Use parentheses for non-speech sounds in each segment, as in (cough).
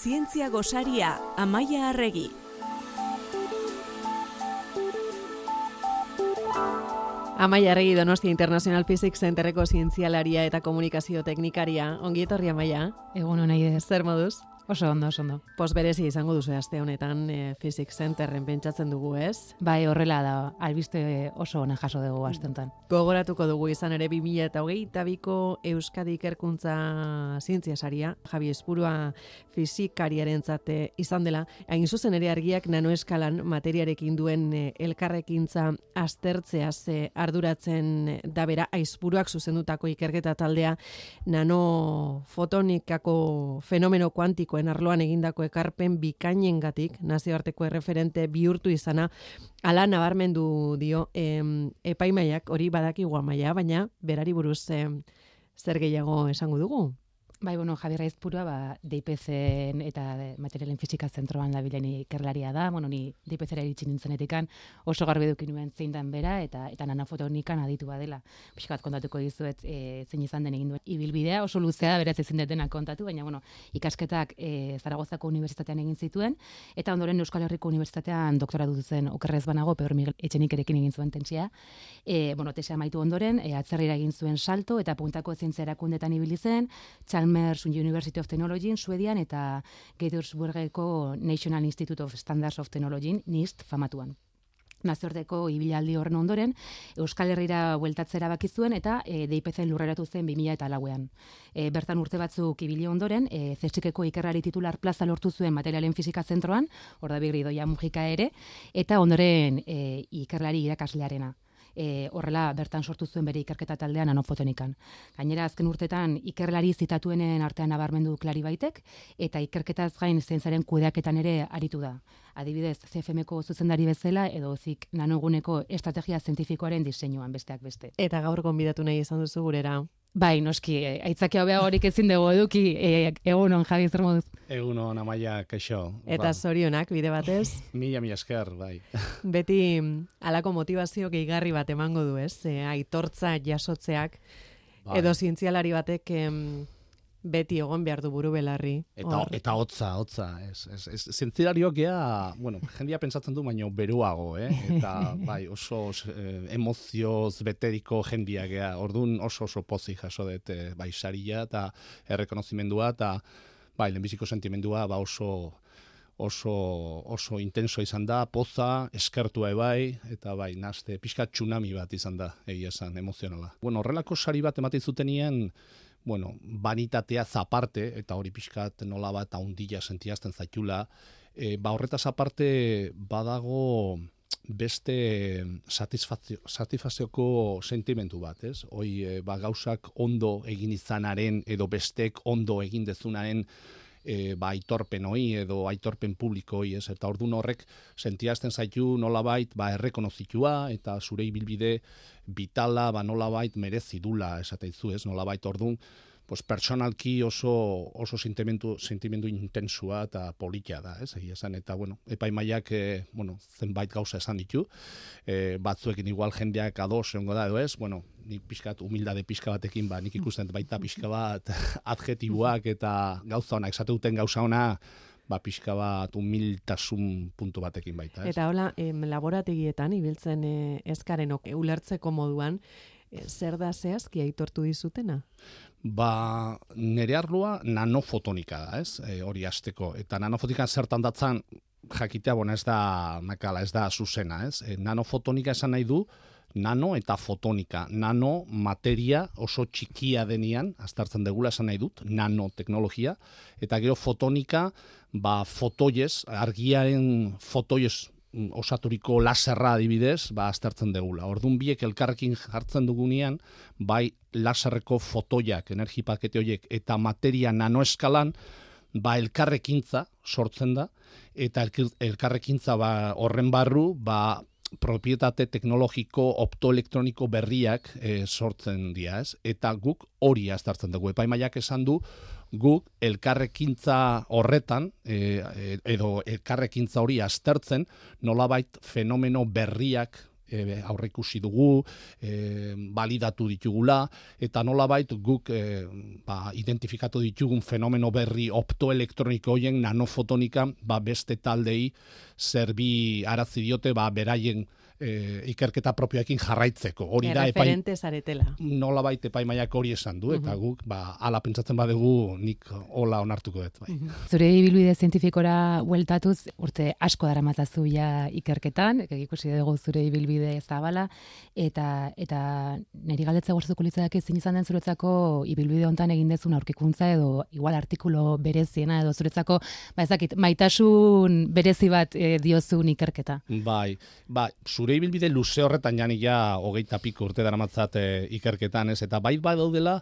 Zientzia gosaria, Amaia Arregi. Amaia Arregi Donostia International Physics Centerreko zientzialaria eta komunikazio teknikaria. Ongi etorri Amaia. Egun hona Zer moduz? Oso ondo, oso ondo. Pos berezi izango duzu aste honetan e, Physics Centerren pentsatzen dugu, ez? Bai, horrela da, albiste oso ona jaso dugu astentan. Gogoratuko dugu izan ere 2008ko Euskadi Ikerkuntza Zientzia Saria, Javi Espurua fizikariaren zate izan dela, hain zuzen ere argiak nanoeskalan materiarekin duen e, elkarrekintza aztertzea ze arduratzen da bera aizpuruak zuzendutako ikerketa taldea nanofotonikako fenomeno kuantiko arloan egindako ekarpen bikainengatik nazioarteko erreferente bihurtu izana ala nabarmendu dio em, epaimaiak hori badaki guamaia, baina berari buruz em, zer gehiago esango dugu. Bai, bueno, Javier Aizpurua, ba, DIPZ eta materialen fizika zentroan labilen ikerlaria da, bueno, ni DIPZ-era iritsi nintzenetikan oso garbi dukin nuen zein dan bera, eta eta nanofotonikan aditu badela. Piskat kontatuko dizuet e, zein izan den egin duen. Ibilbidea oso luzea da, beraz ezin detena kontatu, baina, bueno, ikasketak e, Zaragozako Unibertsitatean egin zituen, eta ondoren Euskal Herriko Unibertsitatean doktora zen okerrez banago, Pedro Miguel Etxenik erekin egin zuen tentsia. E, bueno, tesea maitu ondoren, e, atzerrira egin zuen salto, eta puntako zientzia erakundetan ibili zen, Chalmers University of Technology Suedian eta Gettysburgeko National Institute of Standards of Technology NIST famatuan nazioarteko ibilaldi horren ondoren, Euskal Herrira bueltatzera bakizuen eta e, DIPZ lurreratu zen 2000 eta lauean. E, bertan urte batzuk ibili ondoren, e, zestikeko ikerrari titular plaza lortu zuen materialen fizika zentroan, hor da doia mugika ere, eta ondoren e, ikerlari irakaslearena e, horrela bertan sortu zuen bere ikerketa taldean nanofotonikan. Gainera azken urtetan ikerlari zitatuenen artean nabarmendu klari baitek eta ikerketaz gain zentzaren kudeaketan ere aritu da. Adibidez, CFMko zuzendari bezala edo zik nanoguneko estrategia zientifikoaren diseinuan besteak beste. Eta gaur gonbidatu nahi izan duzu gurera. Bai, noski, eh, aitzaki hobea horik ezin dugu eduki, e, egun on, Javi, zer moduz? Egun on, amaia, keixo. Eta ba. zorionak, bide batez? (laughs) mila, mila esker, bai. (laughs) Beti, alako motivazio gehigarri bat emango du, ez? E, aitortza jasotzeak, bai. edo zientzialari batek... Em, beti egon behar du buru belarri. Eta, eta hotza, hotza. Ez, ez, ez, zentzilarioak gea, bueno, jendia pentsatzen du, baino beruago, eh? Eta, (laughs) bai, oso eh, emozioz beteriko jendia gea. Orduan oso oso pozi jaso dut, eh, bai, saria eta errekonozimendua, eta, bai, lehenbiziko sentimendua, ba, oso oso, oso intenso izan da, poza, eskertua ebai, eta bai, nazte, pixka tsunami bat izan da, egia esan, emozionala. Bueno, horrelako sari bat ematen zutenien, bueno, vanitatea zaparte, eta hori pixkat nola bat haundila sentiazten zaitula, e, ba horretaz aparte badago beste satisfazio, satisfazioko sentimentu bat, ez? Hoi, e, ba gauzak ondo egin izanaren edo bestek ondo egin dezunaren e, ba, aitorpen hoi edo aitorpen publikoi, ez? Eta ordun horrek sentiazten zaitu nolabait ba, errekonozitua eta zure ibilbide vitala ba, nolabait merezi dula esateizu, ez? Nolabait ordun pues personalki oso oso sentimendu sentimendu intensua eta politia da, ez? Egia esan eta bueno, epaimaiak eh bueno, zenbait gauza esan ditu. Eh batzuekin igual jendeak ados egongo da edo ez? Bueno, ni pixkat humildade pixka batekin ba nik ikusten baita pixka bat (laughs) adjetiboak eta gauza ona esate duten gauza ona ba pixka bat humiltasun puntu batekin baita, ez? Eta hola, em, laborategietan ibiltzen eh, eskaren ulertzeko moduan eh, zer da zehazki aitortu dizutena? Ba, nere arlua nanofotonika da, ez? E, hori azteko. Eta nanofotonika zertan datzan, jakitea, bona, ez da, makala, ez da zuzena, ez? E, nanofotonika esan nahi du, nano eta fotonika. Nano materia oso txikia denian, aztertzen degula esan nahi dut, nanoteknologia. Eta gero fotonika, ba, fotoiez, argiaren fotoiez osaturiko laserra adibidez, ba aztertzen degula. Ordun biek elkarrekin jartzen dugunean, bai laserreko fotoiak, energi pakete horiek eta materia nanoeskalan, ba elkarrekintza sortzen da eta elkarrekintza ba horren barru, ba propietate teknologiko optoelektroniko berriak e, sortzen dira, ez? Eta guk hori aztertzen dugu. Epaimaiak esan du guk elkarrekintza horretan e, edo elkarrekintza hori aztertzen nolabait fenomeno berriak e, aurreikusi dugu, e, validatu ditugula, eta nolabait guk e, ba, identifikatu ditugun fenomeno berri optoelektroniko hoien nanofotonika ba, beste taldei zerbi arazi diote ba, beraien e, ikerketa propioekin jarraitzeko. Hori da epai zaretela. Nola baita epaimaiak hori esan du eta guk ba hala pentsatzen badugu nik hola onartuko dut bai. Zure ibilbide zientifikora bueltatuz urte asko daramatzazu ja ikerketan, ikusi dugu zure ibilbide zabala eta eta neri galdetza gustatuko litzake ezin izan den zuretzako ibilbide hontan egin dezun aurkikuntza edo igual artikulu bereziena edo zuretzako ba ezakit maitasun berezi bat e, diozun ikerketa. Bai, ba, zure ibilbide luze horretan jani ja hogeita piko urte dara matzat eh, ikerketan, ez? Eta bai bai daudela,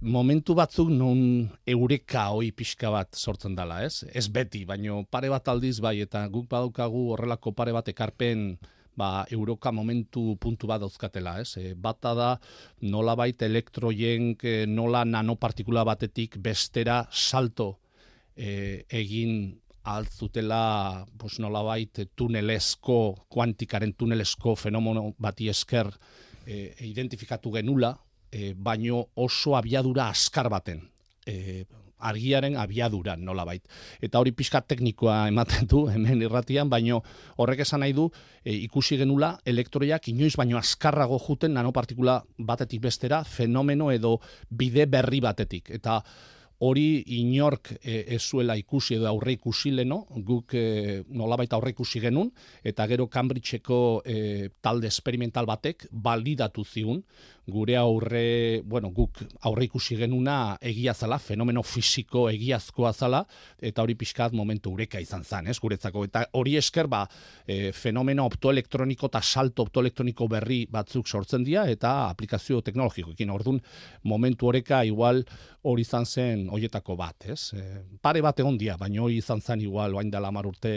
momentu batzuk non eureka hoi pixka bat sortzen dela, ez? Ez beti, baino pare bat aldiz bai, eta guk badaukagu horrelako pare bat ekarpen ba, euroka momentu puntu bat dauzkatela, ez? E, bata da nola bait elektroien nola nanopartikula batetik bestera salto e, egin altzutela pues nolabait tunelesko kuantikaren tunelesko fenomeno bati esker e, identifikatu genula e, baino oso abiadura askar baten. E, argiaren abiadura nolabait. Eta hori pixka teknikoa ematen du hemen irratian baino horrek esan nahi du e, ikusi genula elektroiak inoiz baino askarrago juten nanopartikula batetik bestera fenomeno edo bide berri batetik. Eta hori inork e, ez zuela ikusi edo aurre ikusi leno, guk e, nolabait aurre ikusi genun, eta gero Cambridgeko e, talde experimental batek balidatu ziun, gure aurre, bueno, guk aurre ikusi genuna egia zala, fenomeno fisiko egiazkoa zala, eta hori pixkat momentu ureka izan zen, ez, guretzako. Eta hori esker, ba, e, fenomeno optoelektroniko eta salto optoelektroniko berri batzuk sortzen dira, eta aplikazio teknologikoekin. Orduan, momentu oreka igual hori izan zen hoietako bat, ez? E, pare bat egon dia, baina hori izan zen igual, oain dela urte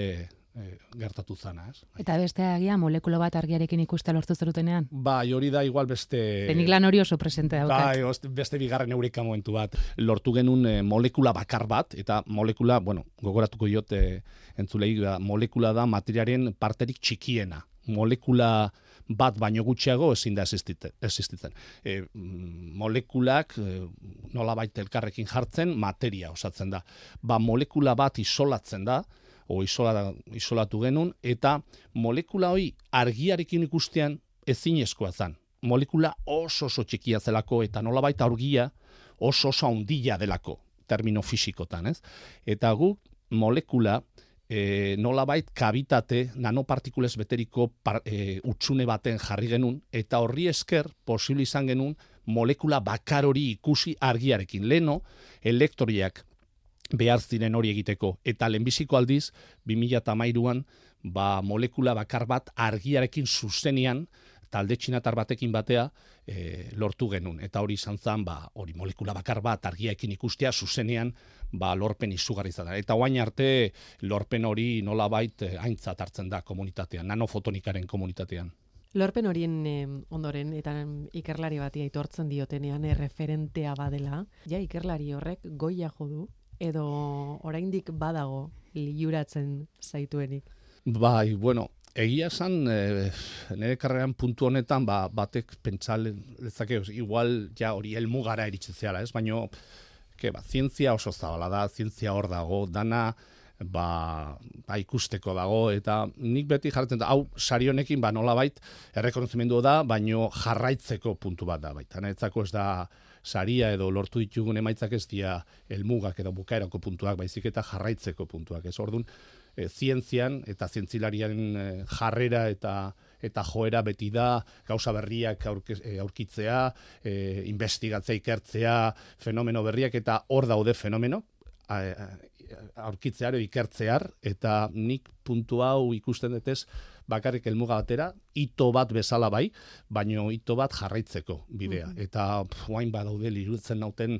e, gertatu zana, ez? Eta beste agia molekulo bat argiarekin ikuste lortu zerutenean? Bai, hori da igual beste... Zenik lan hori oso presente daukat. Bai, beste bigarren eureka momentu bat. Lortu genuen e, molekula bakar bat, eta molekula, bueno, gogoratuko diote entzulei, ba, molekula da materiaren parterik txikiena. Molekula bat baino gutxiago ezin da existitzen. E, molekulak e, nola baita elkarrekin jartzen materia osatzen da. Ba, molekula bat isolatzen da, o isola, isolatu genuen, eta molekula hori argiarekin ikustean ezin eskoa zen. Molekula oso oso txikia zelako, eta nola baita argia oso oso handia delako, termino fisikotan, ez? Eta gu molekula e, nola bait kabitate nanopartikules beteriko par, e, utxune baten jarri genuen, eta horri esker posible izan genuen molekula bakar hori ikusi argiarekin. Leno, elektriak behar ziren hori egiteko. Eta lehenbiziko aldiz, 2008an, ba, molekula bakar bat argiarekin zuzenian, talde txinatar batekin batea e, lortu genuen. Eta hori izan zen, ba, hori molekula bakar bat argiarekin ikustea zuzenean, ba, lorpen izugarri zara. Eta guain arte, lorpen hori nola bait e, aintzat hartzen da komunitatean, nanofotonikaren komunitatean. Lorpen horien ondoren eta ikerlari bati aitortzen diotenean erreferentea badela, ja ikerlari horrek goia jo du edo oraindik badago liuratzen zaituenik? Bai, bueno, egia esan e, nire karreran puntu honetan ba, batek pentsal lezake, igual ja hori elmugara eritzen zehala, ez? Baina, ke, ba, zientzia oso zabala da, zientzia hor dago, dana ba, ba ikusteko dago, eta nik beti jarretzen da, hau, sari honekin, ba, nola bait, errekonozimendu da, baino jarraitzeko puntu bat da, baita, netzako ez da, saria edo lortu ditugun emaitzak ez dira elmugak edo bukaerako puntuak, baizik eta jarraitzeko puntuak. Ez ordun e, zientzian eta zientzilarian eh, jarrera eta eta joera beti da gauza berriak eh, aurkitzea, e, investigatzea ikertzea, fenomeno berriak eta hor daude fenomeno, aurkitzear ikertzear eta nik puntu hau ikusten dutez bakarrik elmuga batera, ito bat bezala bai, baino ito bat jarraitzeko bidea. Mm Eta guain badaude lirutzen nauten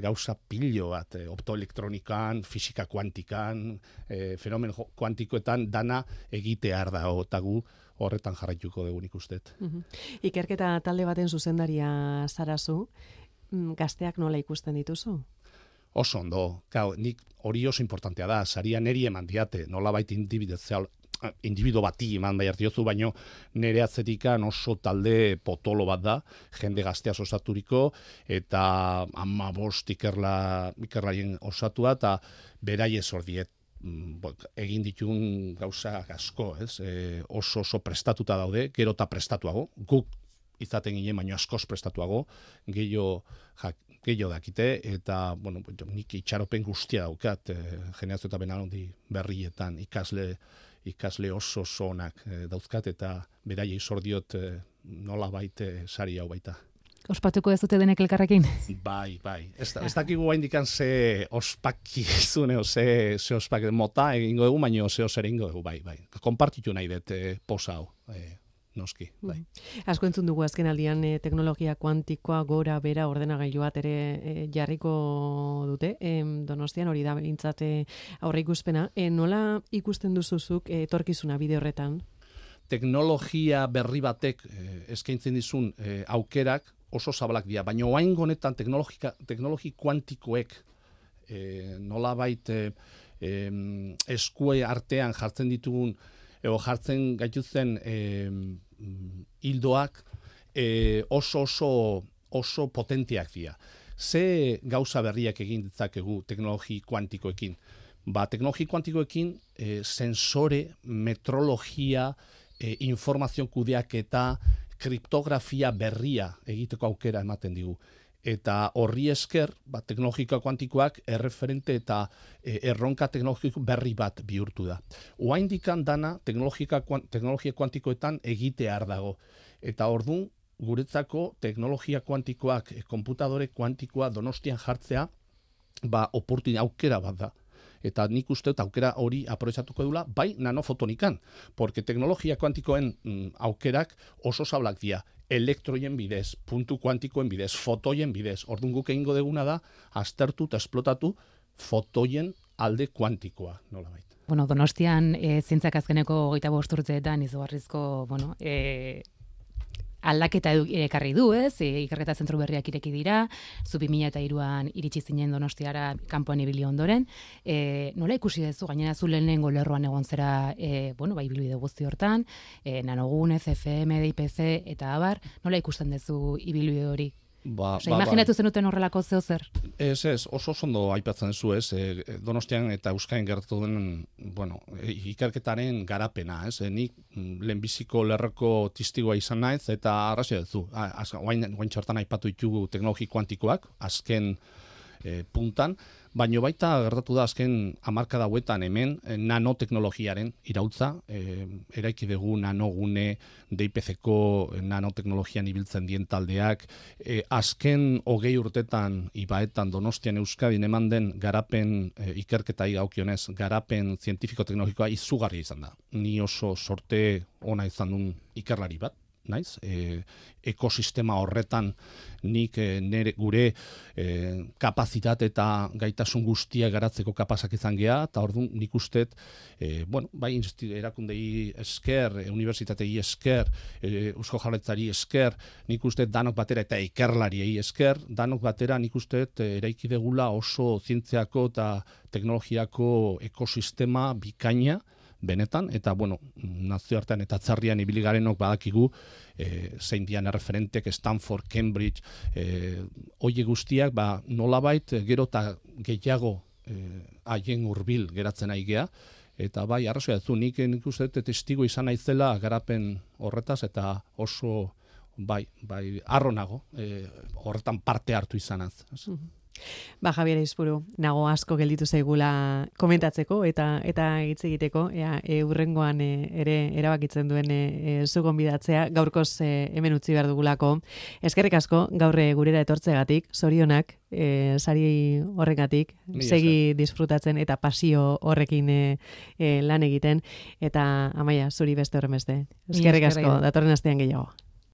gauza pilo bat, e, optoelektronikan, fisika kuantikan, e, fenomen kuantikoetan dana egitear da, eta gu horretan jarraituko dugu nik ustet. Mm Ikerketa talde baten zuzendaria zarazu, mm, gazteak nola ikusten dituzu? Oso ondo, Gau, nik hori oso importantea da, saria neri eman diate, nola baita individual, individu bati eman bai diozu, baino nere atzetikan oso talde potolo bat da, jende gaztea osaturiko, eta ama bost ikerla, ikerlarien osatua, eta berai ordiet mm, egin ditun gauza asko, ez? E, oso oso prestatuta daude, gero eta prestatuago, guk izaten ginen, baino askoz prestatuago, gehiago gehiago dakite, eta, bueno, nik itxaropen guztia daukat, e, generazio eta benalondi berrietan ikasle, ikasle oso oso onak e, dauzkat, eta beraia izordiot e, nola baite sari hau baita. Ospatuko ez dute denek elkarrekin? Bai, bai. Ez, ez dakigu hain dikan ze ospaki zune, ze, ze ospaki mota egingo dugu, baina ze oser egingo dugu, bai, bai. Kompartitu nahi dut e, posa hau. E, noski, bai. Mm. Asko entzun dugu azken aldian e, teknologia kuantikoa gora bera ordenagailu bat ere e, jarriko dute. E, donostian hori da bintzate aurre ikuspena. E, nola ikusten duzuzuk etorkizuna bide horretan? Teknologia berri batek eskaintzen dizun aukerak oso zabalak dira, baina oain honetan teknologi kuantikoek e, nola bait eskue artean jartzen ditugun edo jartzen gaituzen e, hildoak e, oso oso oso potentiak dira. Ze gauza berriak egin ditzakegu teknologi kuantikoekin? Ba, teknologi kuantikoekin e, sensore, metrologia, e, informazion kudeak eta kriptografia berria egiteko aukera ematen digu. Eta horri esker, ba, teknologika kuantikoak erreferente eta e, erronka teknologiko berri bat bihurtu da. Oain dikan dana teknologika, teknologia kuantikoetan egite dago. Eta orduan, guretzako teknologia kuantikoak, e, komputadore kuantikoa donostian jartzea, ba, oportun aukera bat da eta nik uste aukera hori aprobetxatuko dula, bai nanofotonikan, porque teknologia kuantikoen mm, aukerak oso zablak dira, elektroien bidez, puntu kuantikoen bidez, fotoien bidez, orduan guk egingo deguna da, aztertu eta esplotatu fotoien alde kuantikoa, nola baita. Bueno, donostian, e, zientzak azkeneko goita bosturtzeetan izugarrizko, bueno, e, aldaketa ekarri du, ez? E, ikerketa zentro berriak ireki dira, zu 2003an iritsi zinen Donostiara kanpoan ibili ondoren. E, nola ikusi duzu gainera zu lehenengo lerroan egon zera, e, bueno, bai ibilbide guzti hortan, e, Nanogune, CFM, DIPC eta abar, nola ikusten duzu ibilbide hori? Ba, Osa, ba, imaginatu ba. zenuten horrelako zeo zer? Ez, ez, oso ondo aipatzen zu, ez, e, Donostian eta Euskain gertu den, bueno, e, ikerketaren garapena, ez, e, nik mm, lehenbiziko lerroko tistigoa izan naiz, eta arrazio duzu, guain, guain txortan aipatu ditugu teknologi kuantikoak, azken e, puntan, baino baita gertatu da azken hamarka dauetan hemen eh, nanoteknologiaren irautza, e, eraiki dugu nanogune, DIPC-ko nanoteknologian ibiltzen dien taldeak, e, azken hogei urtetan ibaetan donostian euskadin eman den garapen e, ikerketa igaukionez, garapen zientifiko-teknologikoa izugarri izan da. Ni oso sorte ona izan duen ikerlari bat, naiz, e, ekosistema horretan nik e, nere, gure e, kapazitate eta gaitasun guztia garatzeko kapazak izan geha, eta orduan nik ustet, e, bueno, bai erakundei esker, e, universitatei esker, e, usko jarretzari esker, nik ustet danok batera eta ikerlariei esker, danok batera nik ustet e, eraiki degula oso zientziako eta teknologiako ekosistema bikaina, benetan, eta, bueno, nazioartean eta txarrian ibili garenok badakigu, e, zein dian referentek, Stanford, Cambridge, e, oie guztiak, ba, nolabait, gero eta gehiago e, haien hurbil geratzen aigea, eta bai, arrazoa ez du, nik nik uste testigo izan naizela garapen horretaz, eta oso, bai, bai, arronago, e, horretan parte hartu izanaz. Mm Ba, Javier Izpuru, nago asko gelditu zaigula komentatzeko eta eta hitz egiteko, ea, e, urrengoan e, ere erabakitzen duen e, e, zu gonbidatzea, gaurkoz e, hemen utzi behar dugulako. Eskerrik asko, gaurre gurera etortzegatik, sorionak, e, sari horregatik, segi disfrutatzen eta pasio horrekin e, e, lan egiten, eta amaia, zuri beste horremeste. Eskerrik asko, datorren astean gehiago.